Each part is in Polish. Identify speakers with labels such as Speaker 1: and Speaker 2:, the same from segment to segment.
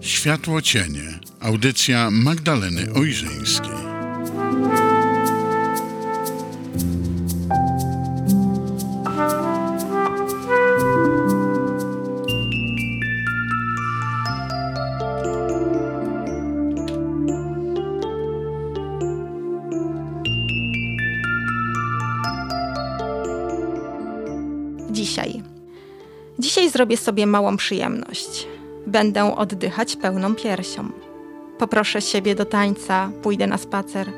Speaker 1: Światło cienie. Audycja Magdaleny Ojrzyńskiej.
Speaker 2: Zrobię sobie małą przyjemność. Będę oddychać pełną piersią. Poproszę siebie do tańca, pójdę na spacer.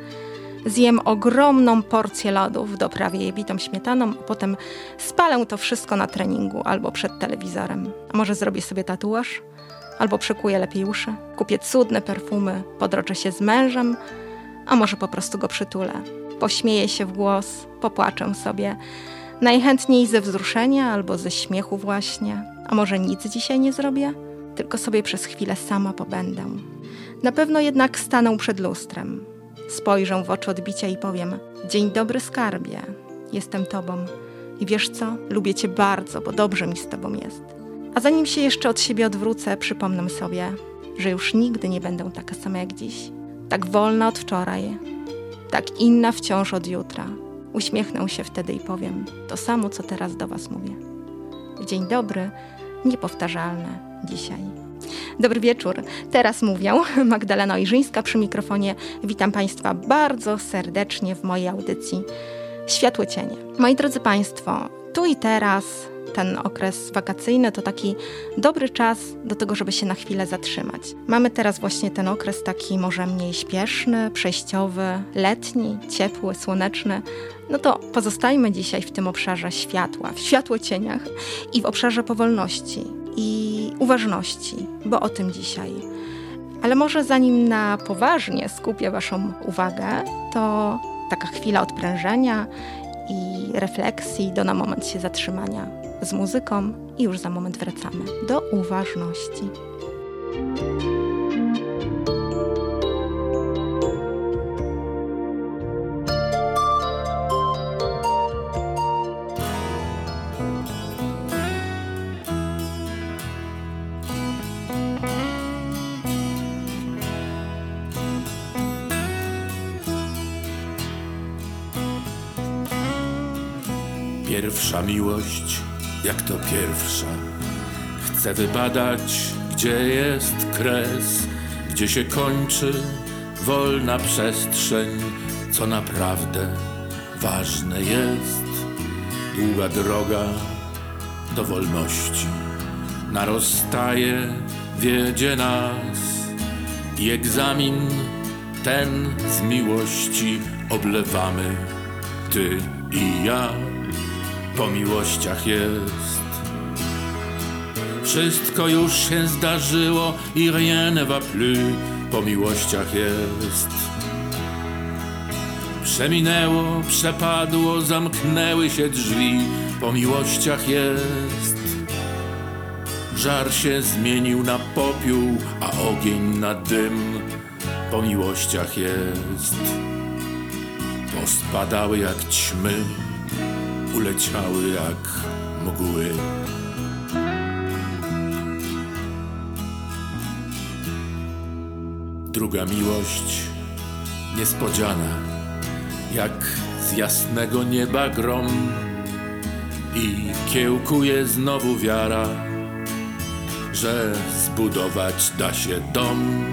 Speaker 2: Zjem ogromną porcję lodów, doprawię je bitą śmietaną, a potem spalę to wszystko na treningu albo przed telewizorem. A może zrobię sobie tatuaż? Albo przykuję lepiej uszy? Kupię cudne perfumy, podroczę się z mężem, a może po prostu go przytulę. Pośmieję się w głos, popłaczę sobie. Najchętniej ze wzruszenia albo ze śmiechu właśnie. A może nic dzisiaj nie zrobię? Tylko sobie przez chwilę sama pobędę. Na pewno jednak stanę przed lustrem. Spojrzę w oczy odbicia i powiem: Dzień dobry, skarbie. Jestem tobą. I wiesz co? Lubię cię bardzo, bo dobrze mi z tobą jest. A zanim się jeszcze od siebie odwrócę, przypomnę sobie, że już nigdy nie będę taka sama jak dziś. Tak wolna od wczoraj, tak inna wciąż od jutra. Uśmiechnę się wtedy i powiem to samo, co teraz do Was mówię. Dzień dobry, niepowtarzalne dzisiaj. Dobry wieczór. Teraz mówię Magdalena Ojrzyńska przy mikrofonie. Witam Państwa bardzo serdecznie w mojej audycji Światło Cienie. Moi drodzy Państwo, tu i teraz ten okres wakacyjny to taki dobry czas do tego, żeby się na chwilę zatrzymać. Mamy teraz właśnie ten okres taki może mniej śpieszny, przejściowy, letni, ciepły, słoneczny. No to pozostajmy dzisiaj w tym obszarze światła, w światłocieniach i w obszarze powolności i uważności, bo o tym dzisiaj. Ale może zanim na poważnie skupię Waszą uwagę, to taka chwila odprężenia i refleksji, do na moment się zatrzymania z muzyką i już za moment wracamy do uważności.
Speaker 3: Pierwsza miłość, jak to pierwsza. Chcę wybadać, gdzie jest kres, gdzie się kończy wolna przestrzeń, co naprawdę ważne jest. Długa droga do wolności na rozstaje wiedzie nas i egzamin ten z miłości oblewamy, ty i ja po miłościach jest. Wszystko już się zdarzyło i rien ne va plus, po miłościach jest. Przeminęło, przepadło, zamknęły się drzwi, po miłościach jest. Żar się zmienił na popiół, a ogień na dym, po miłościach jest. Pospadały jak ćmy, uleciały jak mgły. Druga miłość niespodziana, jak z jasnego nieba grom. I kiełkuje znowu wiara, że zbudować da się dom,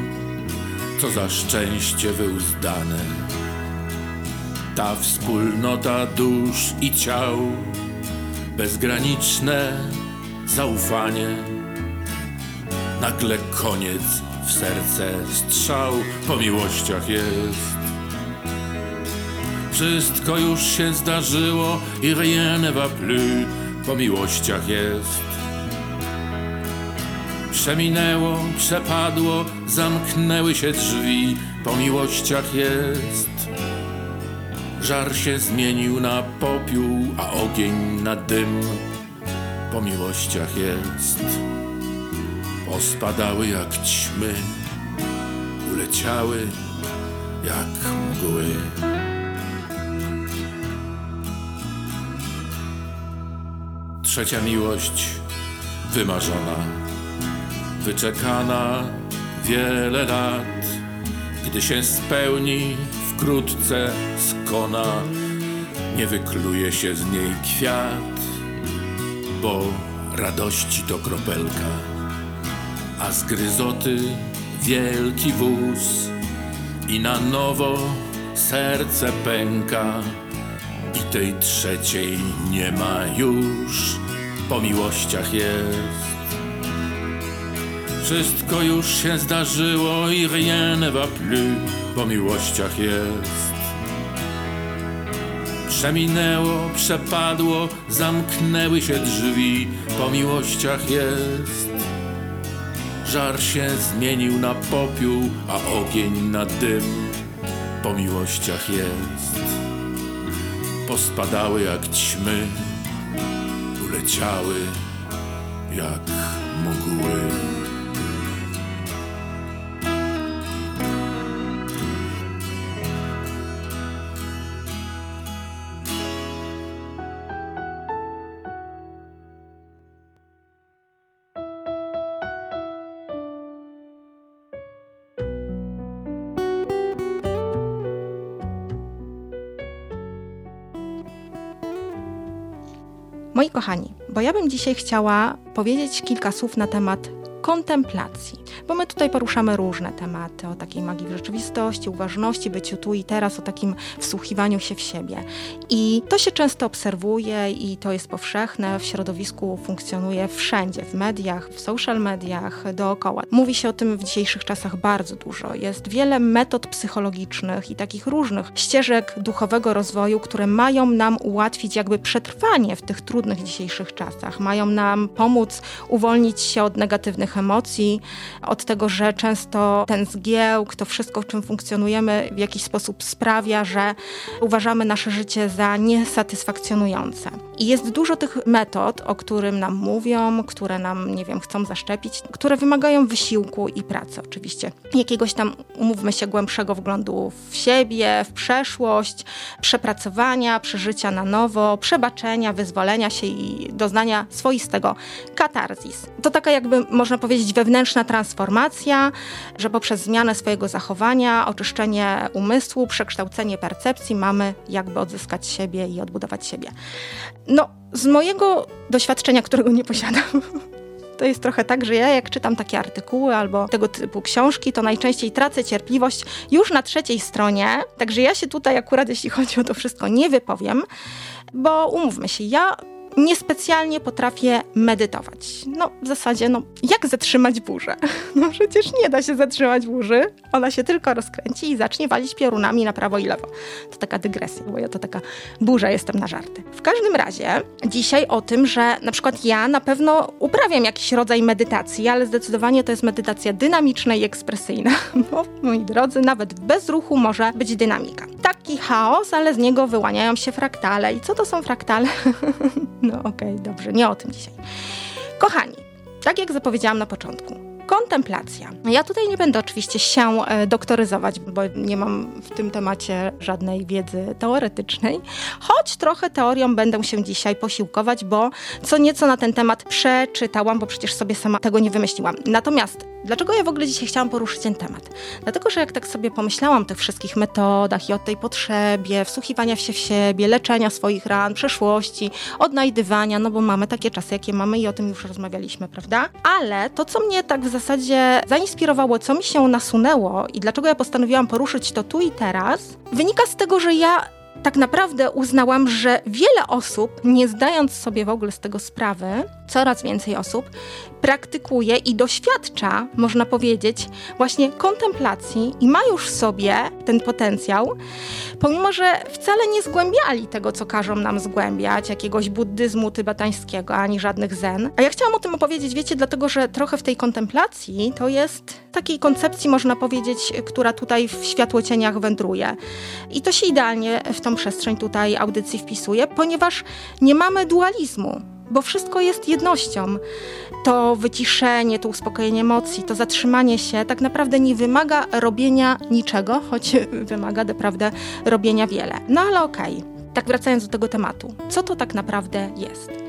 Speaker 3: co za szczęście wyuzdane ta wspólnota dusz i ciał, bezgraniczne zaufanie. Nagle koniec w serce strzał, po miłościach jest. Wszystko już się zdarzyło i rien ne va plus, po miłościach jest. Przeminęło, przepadło, zamknęły się drzwi, po miłościach jest. Żar się zmienił na popiół, a ogień na dym. Po miłościach jest. Pospadały jak ćmy, uleciały jak mgły. Trzecia miłość wymarzona, wyczekana wiele lat, gdy się spełni, wkrótce skona, nie wykluje się z niej kwiat, bo radości to kropelka, a z gryzoty wielki wóz i na nowo serce pęka. I tej trzeciej nie ma już, po miłościach jest. Wszystko już się zdarzyło i rien ne va plus, po miłościach jest. Przeminęło, przepadło, zamknęły się drzwi, po miłościach jest. Żar się zmienił na popiół, a ogień na dym, po miłościach jest pospadały jak ćmy, uleciały jak mgły.
Speaker 2: Moi kochani, bo ja bym dzisiaj chciała powiedzieć kilka słów na temat kontemplacji, bo my tutaj poruszamy różne tematy o takiej magii w rzeczywistości, uważności, byciu tu i teraz, o takim wsłuchiwaniu się w siebie. I to się często obserwuje i to jest powszechne, w środowisku funkcjonuje wszędzie, w mediach, w social mediach, dookoła. Mówi się o tym w dzisiejszych czasach bardzo dużo. Jest wiele metod psychologicznych i takich różnych ścieżek duchowego rozwoju, które mają nam ułatwić jakby przetrwanie w tych trudnych dzisiejszych czasach. Mają nam pomóc uwolnić się od negatywnych emocji, od tego, że często ten zgiełk, to wszystko, w czym funkcjonujemy, w jakiś sposób sprawia, że uważamy nasze życie za niesatysfakcjonujące. I jest dużo tych metod, o którym nam mówią, które nam, nie wiem, chcą zaszczepić, które wymagają wysiłku i pracy oczywiście. Jakiegoś tam, umówmy się, głębszego wglądu w siebie, w przeszłość, przepracowania, przeżycia na nowo, przebaczenia, wyzwolenia się i doznania swoistego katarzis. To taka jakby, można powiedzieć, wewnętrzna transformacja, że poprzez zmianę swojego zachowania, oczyszczenie umysłu, przekształcenie percepcji mamy jakby odzyskać siebie i odbudować siebie. No, z mojego doświadczenia, którego nie posiadam, to jest trochę tak, że ja jak czytam takie artykuły albo tego typu książki, to najczęściej tracę cierpliwość już na trzeciej stronie. Także ja się tutaj akurat, jeśli chodzi o to wszystko, nie wypowiem, bo umówmy się, ja niespecjalnie potrafię medytować. No, w zasadzie, no, jak zatrzymać burzę? No przecież nie da się zatrzymać burzy. Ona się tylko rozkręci i zacznie walić piorunami na prawo i lewo. To taka dygresja, bo ja to taka burza jestem na żarty. W każdym razie dzisiaj o tym, że na przykład ja na pewno uprawiam jakiś rodzaj medytacji, ale zdecydowanie to jest medytacja dynamiczna i ekspresyjna. Bo, moi drodzy, nawet w bezruchu może być dynamika. Taki chaos, ale z niego wyłaniają się fraktale. I co to są fraktale? No okej, dobrze, nie o tym dzisiaj. Kochani, tak jak zapowiedziałam na początku, kontemplacja. Ja tutaj nie będę oczywiście się e, doktoryzować, bo nie mam w tym temacie żadnej wiedzy teoretycznej, choć trochę teorią będę się dzisiaj posiłkować, bo co nieco na ten temat przeczytałam, bo przecież sobie sama tego nie wymyśliłam. Natomiast dlaczego ja w ogóle dzisiaj chciałam poruszyć ten temat? Dlatego, że jak tak sobie pomyślałam o tych wszystkich metodach i o tej potrzebie wsłuchiwania się w siebie, leczenia swoich ran, przeszłości, odnajdywania, no bo mamy takie czasy, jakie mamy i o tym już rozmawialiśmy, prawda? Ale to, co mnie tak w zasadzie zainspirowało, co mi się nasunęło i dlaczego ja postanowiłam poruszyć to tu i teraz, wynika z tego, że ja tak naprawdę uznałam, że wiele osób, nie zdając sobie w ogóle z tego sprawy, coraz więcej osób praktykuje i doświadcza, można powiedzieć, właśnie kontemplacji i ma już w sobie ten potencjał, pomimo że wcale nie zgłębiali tego, co każą nam zgłębiać, jakiegoś buddyzmu tybetańskiego, ani żadnych zen. A ja chciałam o tym opowiedzieć, wiecie, dlatego że trochę w tej kontemplacji to jest takiej koncepcji, można powiedzieć, która tutaj w światłocieniach wędruje. I to się idealnie w tą przestrzeń tutaj audycji wpisuje, ponieważ nie mamy dualizmu bo wszystko jest jednością. To wyciszenie, to uspokojenie emocji, to zatrzymanie się tak naprawdę nie wymaga robienia niczego, choć wymaga naprawdę robienia wiele. No ale okej, tak wracając do tego tematu, co to tak naprawdę jest?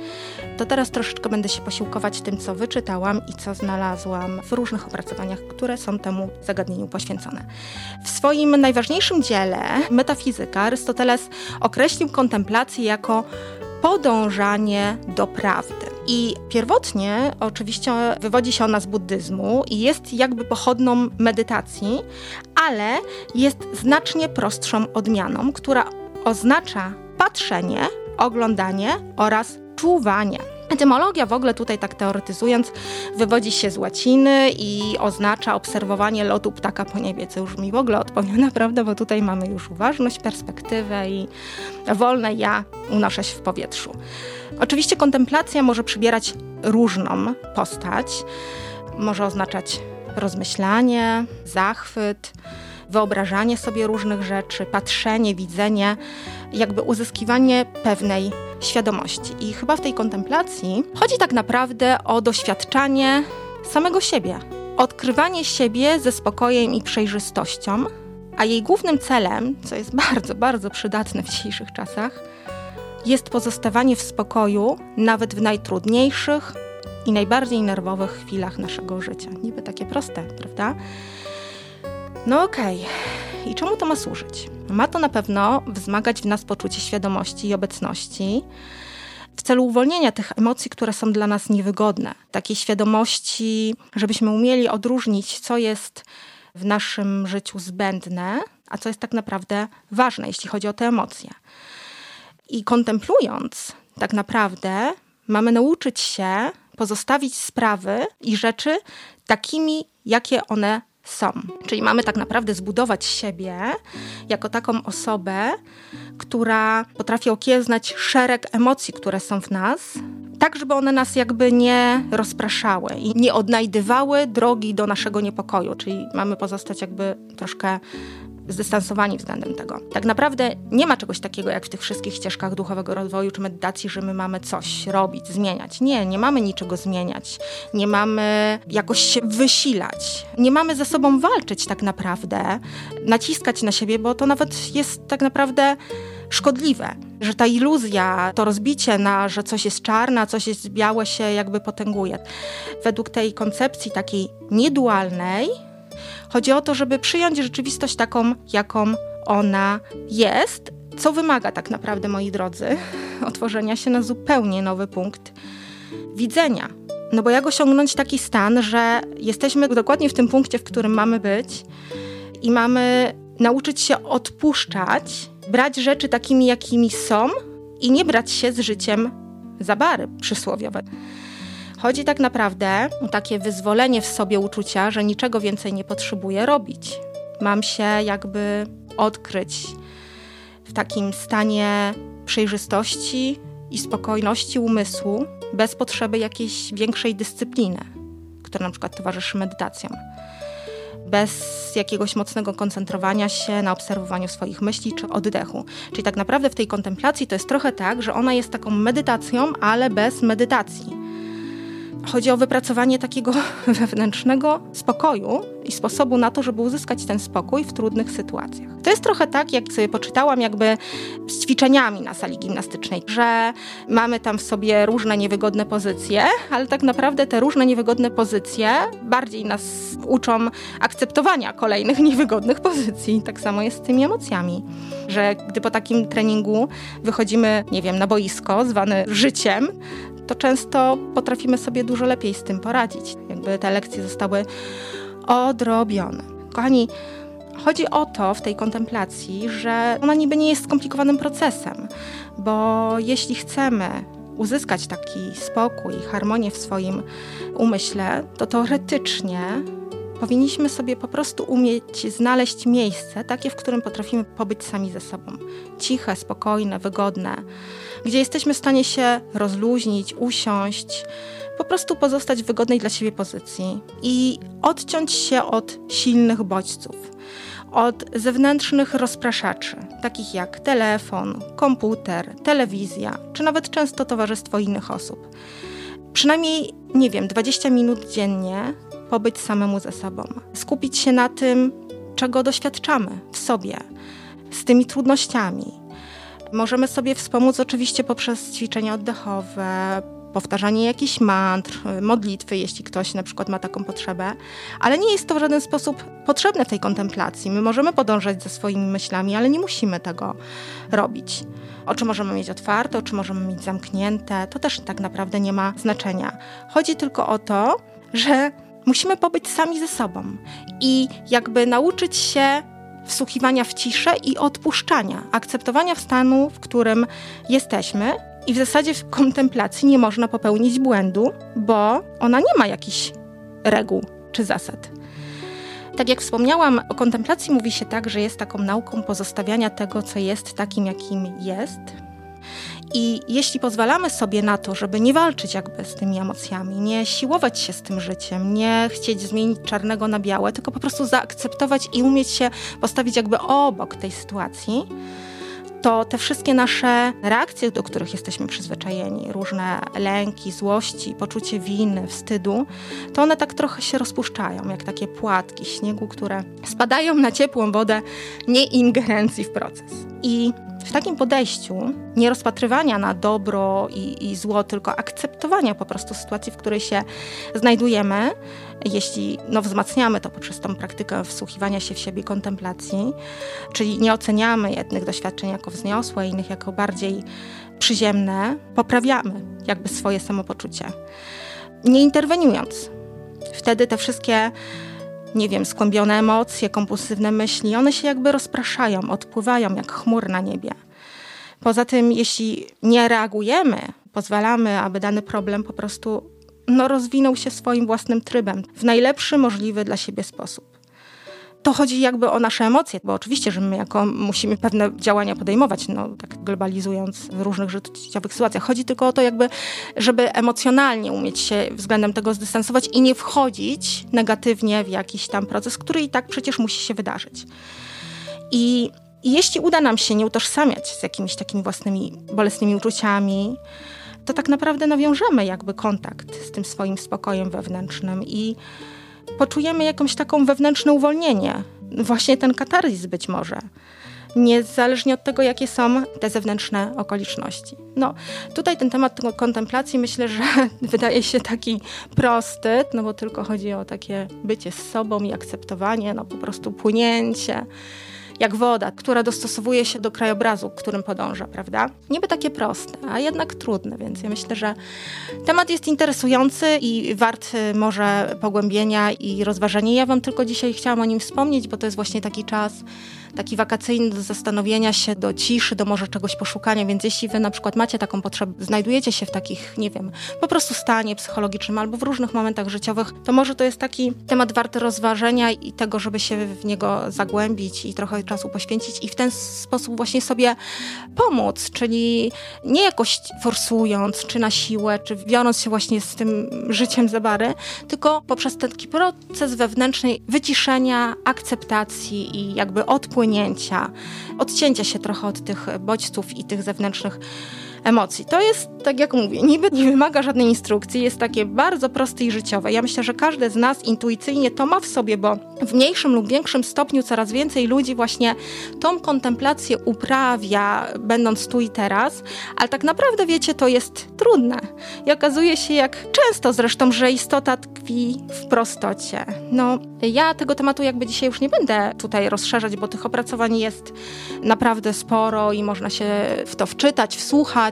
Speaker 2: to teraz troszeczkę będę się posiłkować tym, co wyczytałam i co znalazłam w różnych opracowaniach, które są temu zagadnieniu poświęcone. W swoim najważniejszym dziele Metafizyka Arystoteles określił kontemplację jako podążanie do prawdy. I pierwotnie oczywiście wywodzi się ona z buddyzmu i jest jakby pochodną medytacji, ale jest znacznie prostszą odmianą, która oznacza patrzenie, oglądanie oraz czuwanie. Etymologia w ogóle tutaj tak teoretyzując wywodzi się z łaciny i oznacza obserwowanie lotu ptaka po niebie, co już mi w ogóle odpowiada, prawda, bo tutaj mamy już uważność, perspektywę i wolne ja unoszę się w powietrzu. Oczywiście kontemplacja może przybierać różną postać. Może oznaczać rozmyślanie, zachwyt, wyobrażanie sobie różnych rzeczy, patrzenie, widzenie, jakby uzyskiwanie pewnej świadomości. I chyba w tej kontemplacji chodzi tak naprawdę o doświadczanie samego siebie, odkrywanie siebie ze spokojem i przejrzystością, a jej głównym celem, co jest bardzo, bardzo przydatne w dzisiejszych czasach, jest pozostawanie w spokoju nawet w najtrudniejszych i najbardziej nerwowych chwilach naszego życia. Niby takie proste, prawda? No okej. I czemu to ma służyć? Ma to na pewno wzmagać w nas poczucie świadomości i obecności w celu uwolnienia tych emocji, które są dla nas niewygodne. Takiej świadomości, żebyśmy umieli odróżnić, co jest w naszym życiu zbędne, a co jest tak naprawdę ważne, jeśli chodzi o te emocje. I kontemplując, tak naprawdę mamy nauczyć się pozostawić sprawy i rzeczy takimi, jakie one są. Czyli mamy tak naprawdę zbudować siebie jako taką osobę, która potrafi okiełznać szereg emocji, które są w nas, tak żeby one nas jakby nie rozpraszały i nie odnajdywały drogi do naszego niepokoju. Czyli mamy pozostać jakby troszkę zdystansowani względem tego. Tak naprawdę nie ma czegoś takiego jak w tych wszystkich ścieżkach duchowego rozwoju czy medytacji, że my mamy coś robić, zmieniać. Nie, nie mamy niczego zmieniać. Nie mamy jakoś się wysilać. Nie mamy ze sobą walczyć tak naprawdę, naciskać na siebie, bo to nawet jest tak naprawdę szkodliwe, że ta iluzja, to rozbicie na, że coś jest czarne, a coś jest białe się jakby potęguje. Według tej koncepcji takiej niedualnej, Chodzi o to, żeby przyjąć rzeczywistość taką, jaką ona jest, co wymaga tak naprawdę, moi drodzy, otworzenia się na zupełnie nowy punkt widzenia. No bo jak osiągnąć taki stan, że jesteśmy dokładnie w tym punkcie, w którym mamy być i mamy nauczyć się odpuszczać, brać rzeczy takimi, jakimi są i nie brać się z życiem za bary przysłowiowe. Chodzi tak naprawdę o takie wyzwolenie w sobie uczucia, że niczego więcej nie potrzebuję robić. Mam się jakby odkryć w takim stanie przejrzystości i spokojności umysłu, bez potrzeby jakiejś większej dyscypliny, która na przykład towarzyszy medytacjom. Bez jakiegoś mocnego koncentrowania się na obserwowaniu swoich myśli czy oddechu. Czyli tak naprawdę w tej kontemplacji to jest trochę tak, że ona jest taką medytacją, ale bez medytacji Chodzi o wypracowanie takiego wewnętrznego spokoju i sposobu na to, żeby uzyskać ten spokój w trudnych sytuacjach. To jest trochę tak, jak sobie poczytałam, jakby z ćwiczeniami na sali gimnastycznej, że mamy tam w sobie różne niewygodne pozycje, ale tak naprawdę te różne niewygodne pozycje bardziej nas uczą akceptowania kolejnych niewygodnych pozycji. Tak samo jest z tymi emocjami, że gdy po takim treningu wychodzimy, nie wiem, na boisko zwane życiem, to często potrafimy sobie dużo lepiej z tym poradzić. Jakby te lekcje zostały odrobione. Kochani, chodzi o to w tej kontemplacji, że ona niby nie jest skomplikowanym procesem, bo jeśli chcemy uzyskać taki spokój, harmonię w swoim umyśle, to teoretycznie powinniśmy sobie po prostu umieć znaleźć miejsce, takie, w którym potrafimy pobyć sami ze sobą. Ciche, spokojne, wygodne gdzie jesteśmy w stanie się rozluźnić, usiąść, po prostu pozostać w wygodnej dla siebie pozycji i odciąć się od silnych bodźców, od zewnętrznych rozpraszaczy, takich jak telefon, komputer, telewizja, czy nawet często towarzystwo innych osób. Przynajmniej, nie wiem, 20 minut dziennie pobyć samemu ze sobą, skupić się na tym, czego doświadczamy w sobie, z tymi trudnościami, Możemy sobie wspomóc oczywiście poprzez ćwiczenia oddechowe, powtarzanie jakichś mantr, modlitwy, jeśli ktoś na przykład ma taką potrzebę, ale nie jest to w żaden sposób potrzebne tej kontemplacji. My możemy podążać za swoimi myślami, ale nie musimy tego robić. Oczy możemy mieć otwarte, oczy możemy mieć zamknięte, to też tak naprawdę nie ma znaczenia. Chodzi tylko o to, że musimy pobyć sami ze sobą i jakby nauczyć się wsłuchiwania w ciszę i odpuszczania, akceptowania w stanu, w którym jesteśmy. I w zasadzie w kontemplacji nie można popełnić błędu, bo ona nie ma jakichś reguł czy zasad. Tak jak wspomniałam, o kontemplacji mówi się tak, że jest taką nauką pozostawiania tego, co jest takim, jakim jest. I jeśli pozwalamy sobie na to, żeby nie walczyć jakby z tymi emocjami, nie siłować się z tym życiem, nie chcieć zmienić czarnego na białe, tylko po prostu zaakceptować i umieć się postawić jakby obok tej sytuacji, to te wszystkie nasze reakcje, do których jesteśmy przyzwyczajeni, różne lęki, złości, poczucie winy, wstydu, to one tak trochę się rozpuszczają, jak takie płatki śniegu, które spadają na ciepłą wodę, nie ingerencji w proces. I w takim podejściu, nie rozpatrywania na dobro i, i, zło, tylko akceptowania po prostu sytuacji, w której się znajdujemy, jeśli no, wzmacniamy to poprzez tą praktykę wsłuchiwania się w siebie, kontemplacji, czyli nie oceniamy jednych doświadczeń jako wzniosłe, innych jako bardziej przyziemne, poprawiamy jakby swoje samopoczucie. Nie interweniując. Wtedy te wszystkie nie wiem, skłębione emocje, kompulsywne myśli, one się jakby rozpraszają, odpływają jak chmur na niebie. Poza tym, jeśli nie reagujemy, pozwalamy, aby dany problem po prostu no, rozwinął się swoim własnym trybem w najlepszy możliwy dla siebie sposób. To chodzi jakby o nasze emocje, bo oczywiście, że my jako musimy pewne działania podejmować, no tak globalizując w różnych życiowych sytuacjach. Chodzi tylko o to jakby, żeby emocjonalnie umieć się względem tego zdystansować i nie wchodzić negatywnie w jakiś tam proces, który i tak przecież musi się wydarzyć. I jeśli uda nam się nie utożsamiać z jakimiś takimi własnymi bolesnymi uczuciami, to tak naprawdę nawiążemy jakby kontakt z tym swoim spokojem wewnętrznym i poczujemy jakąś taką wewnętrzne uwolnienie. Właśnie ten katarzis być może. Niezależnie od tego, jakie są te zewnętrzne okoliczności. No, tutaj ten temat kontemplacji myślę, że wydaje się taki prosty, no bo tylko chodzi o takie bycie z sobą i akceptowanie, no po prostu płynięcie jak woda, która dostosowuje się do krajobrazu, którym podąża, prawda? Niby takie proste, a jednak trudne, więc ja myślę, że temat jest interesujący i wart y, może pogłębienia i rozważenia. Ja Wam tylko dzisiaj chciałam o nim wspomnieć, bo to jest właśnie taki czas taki wakacyjny do zastanowienia się, do ciszy, do może czegoś poszukania, więc jeśli wy na przykład macie taką potrzebę, znajdujecie się w takich, nie wiem, po prostu stanie psychologicznym albo w różnych momentach życiowych, to może to jest taki temat warty rozważenia i tego, żeby się w niego zagłębić i trochę czasu poświęcić i w ten sposób właśnie sobie pomóc, czyli nie jakoś forsując, czy na siłę, czy biorąc się właśnie z tym życiem za bary, tylko poprzez taki proces wewnętrznej wyciszenia, akceptacji i jakby odpłynięcia, odcięcia się trochę od tych bodźców i tych zewnętrznych emocji. To jest, tak jak mówię, niby nie wymaga żadnej instrukcji, jest takie bardzo proste i życiowe. Ja myślę, że każdy z nas intuicyjnie to ma w sobie, bo w mniejszym lub większym stopniu coraz więcej ludzi właśnie tą kontemplację uprawia, będąc tu i teraz, ale tak naprawdę, wiecie, to jest trudne. I okazuje się, jak często zresztą, że istota tkwi w prostocie. No, ja tego tematu jakby dzisiaj już nie będę tutaj rozszerzać, bo tych opracowań jest naprawdę sporo i można się w to wczytać, wsłuchać,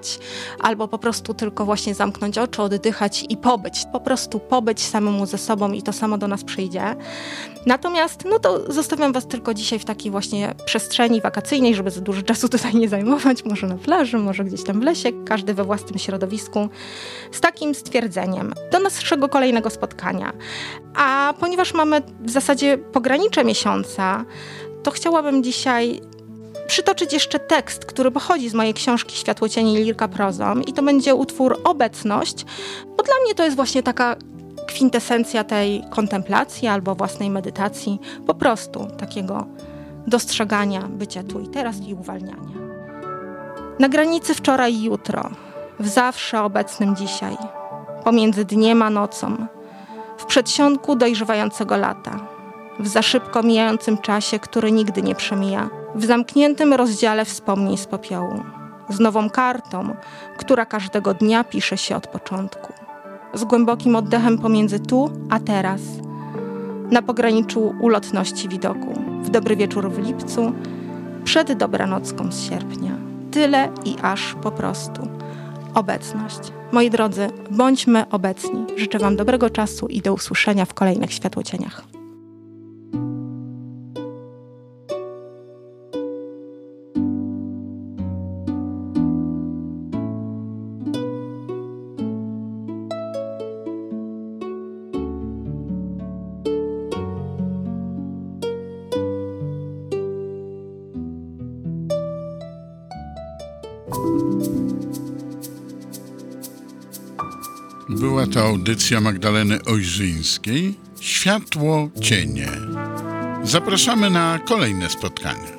Speaker 2: albo po prostu tylko właśnie zamknąć oczy, oddychać i pobyć. Po prostu pobyć samemu ze sobą i to samo do nas przyjdzie. Natomiast, no to zostawiam Was tylko dzisiaj w takiej właśnie przestrzeni wakacyjnej, żeby za dużo czasu tutaj nie zajmować, może na plaży, może gdzieś tam w lesie, każdy we własnym środowisku, z takim stwierdzeniem. Do naszego kolejnego spotkania. A ponieważ mamy w zasadzie pogranicze miesiąca, to chciałabym dzisiaj przytoczyć jeszcze tekst, który pochodzi z mojej książki Światło cieni Lirka prozą i to będzie utwór Obecność, bo dla mnie to jest właśnie taka kwintesencja tej kontemplacji albo własnej medytacji, po prostu takiego dostrzegania bycia tu i teraz i uwalniania. Na granicy wczoraj i jutro, w zawsze obecnym dzisiaj, pomiędzy dniem a nocą, w przedsionku dojrzewającego lata, w za szybko mijającym czasie, który nigdy nie przemija, w zamkniętym rozdziale wspomnień z popiołu. z nową kartą, która każdego dnia pisze się od początku. Z głębokim oddechem pomiędzy tu a teraz, na pograniczu ulotności widoku, w dobry wieczór w lipcu, przed dobranocką z sierpnia. Tyle i aż po prostu. Obecność. Moi drodzy, bądźmy obecni. Życzę Wam dobrego czasu i do usłyszenia w kolejnych światłocieniach.
Speaker 1: Była to audycja Magdaleny Ojrzyńskiej Światło Cienie. Zapraszamy na kolejne spotkania.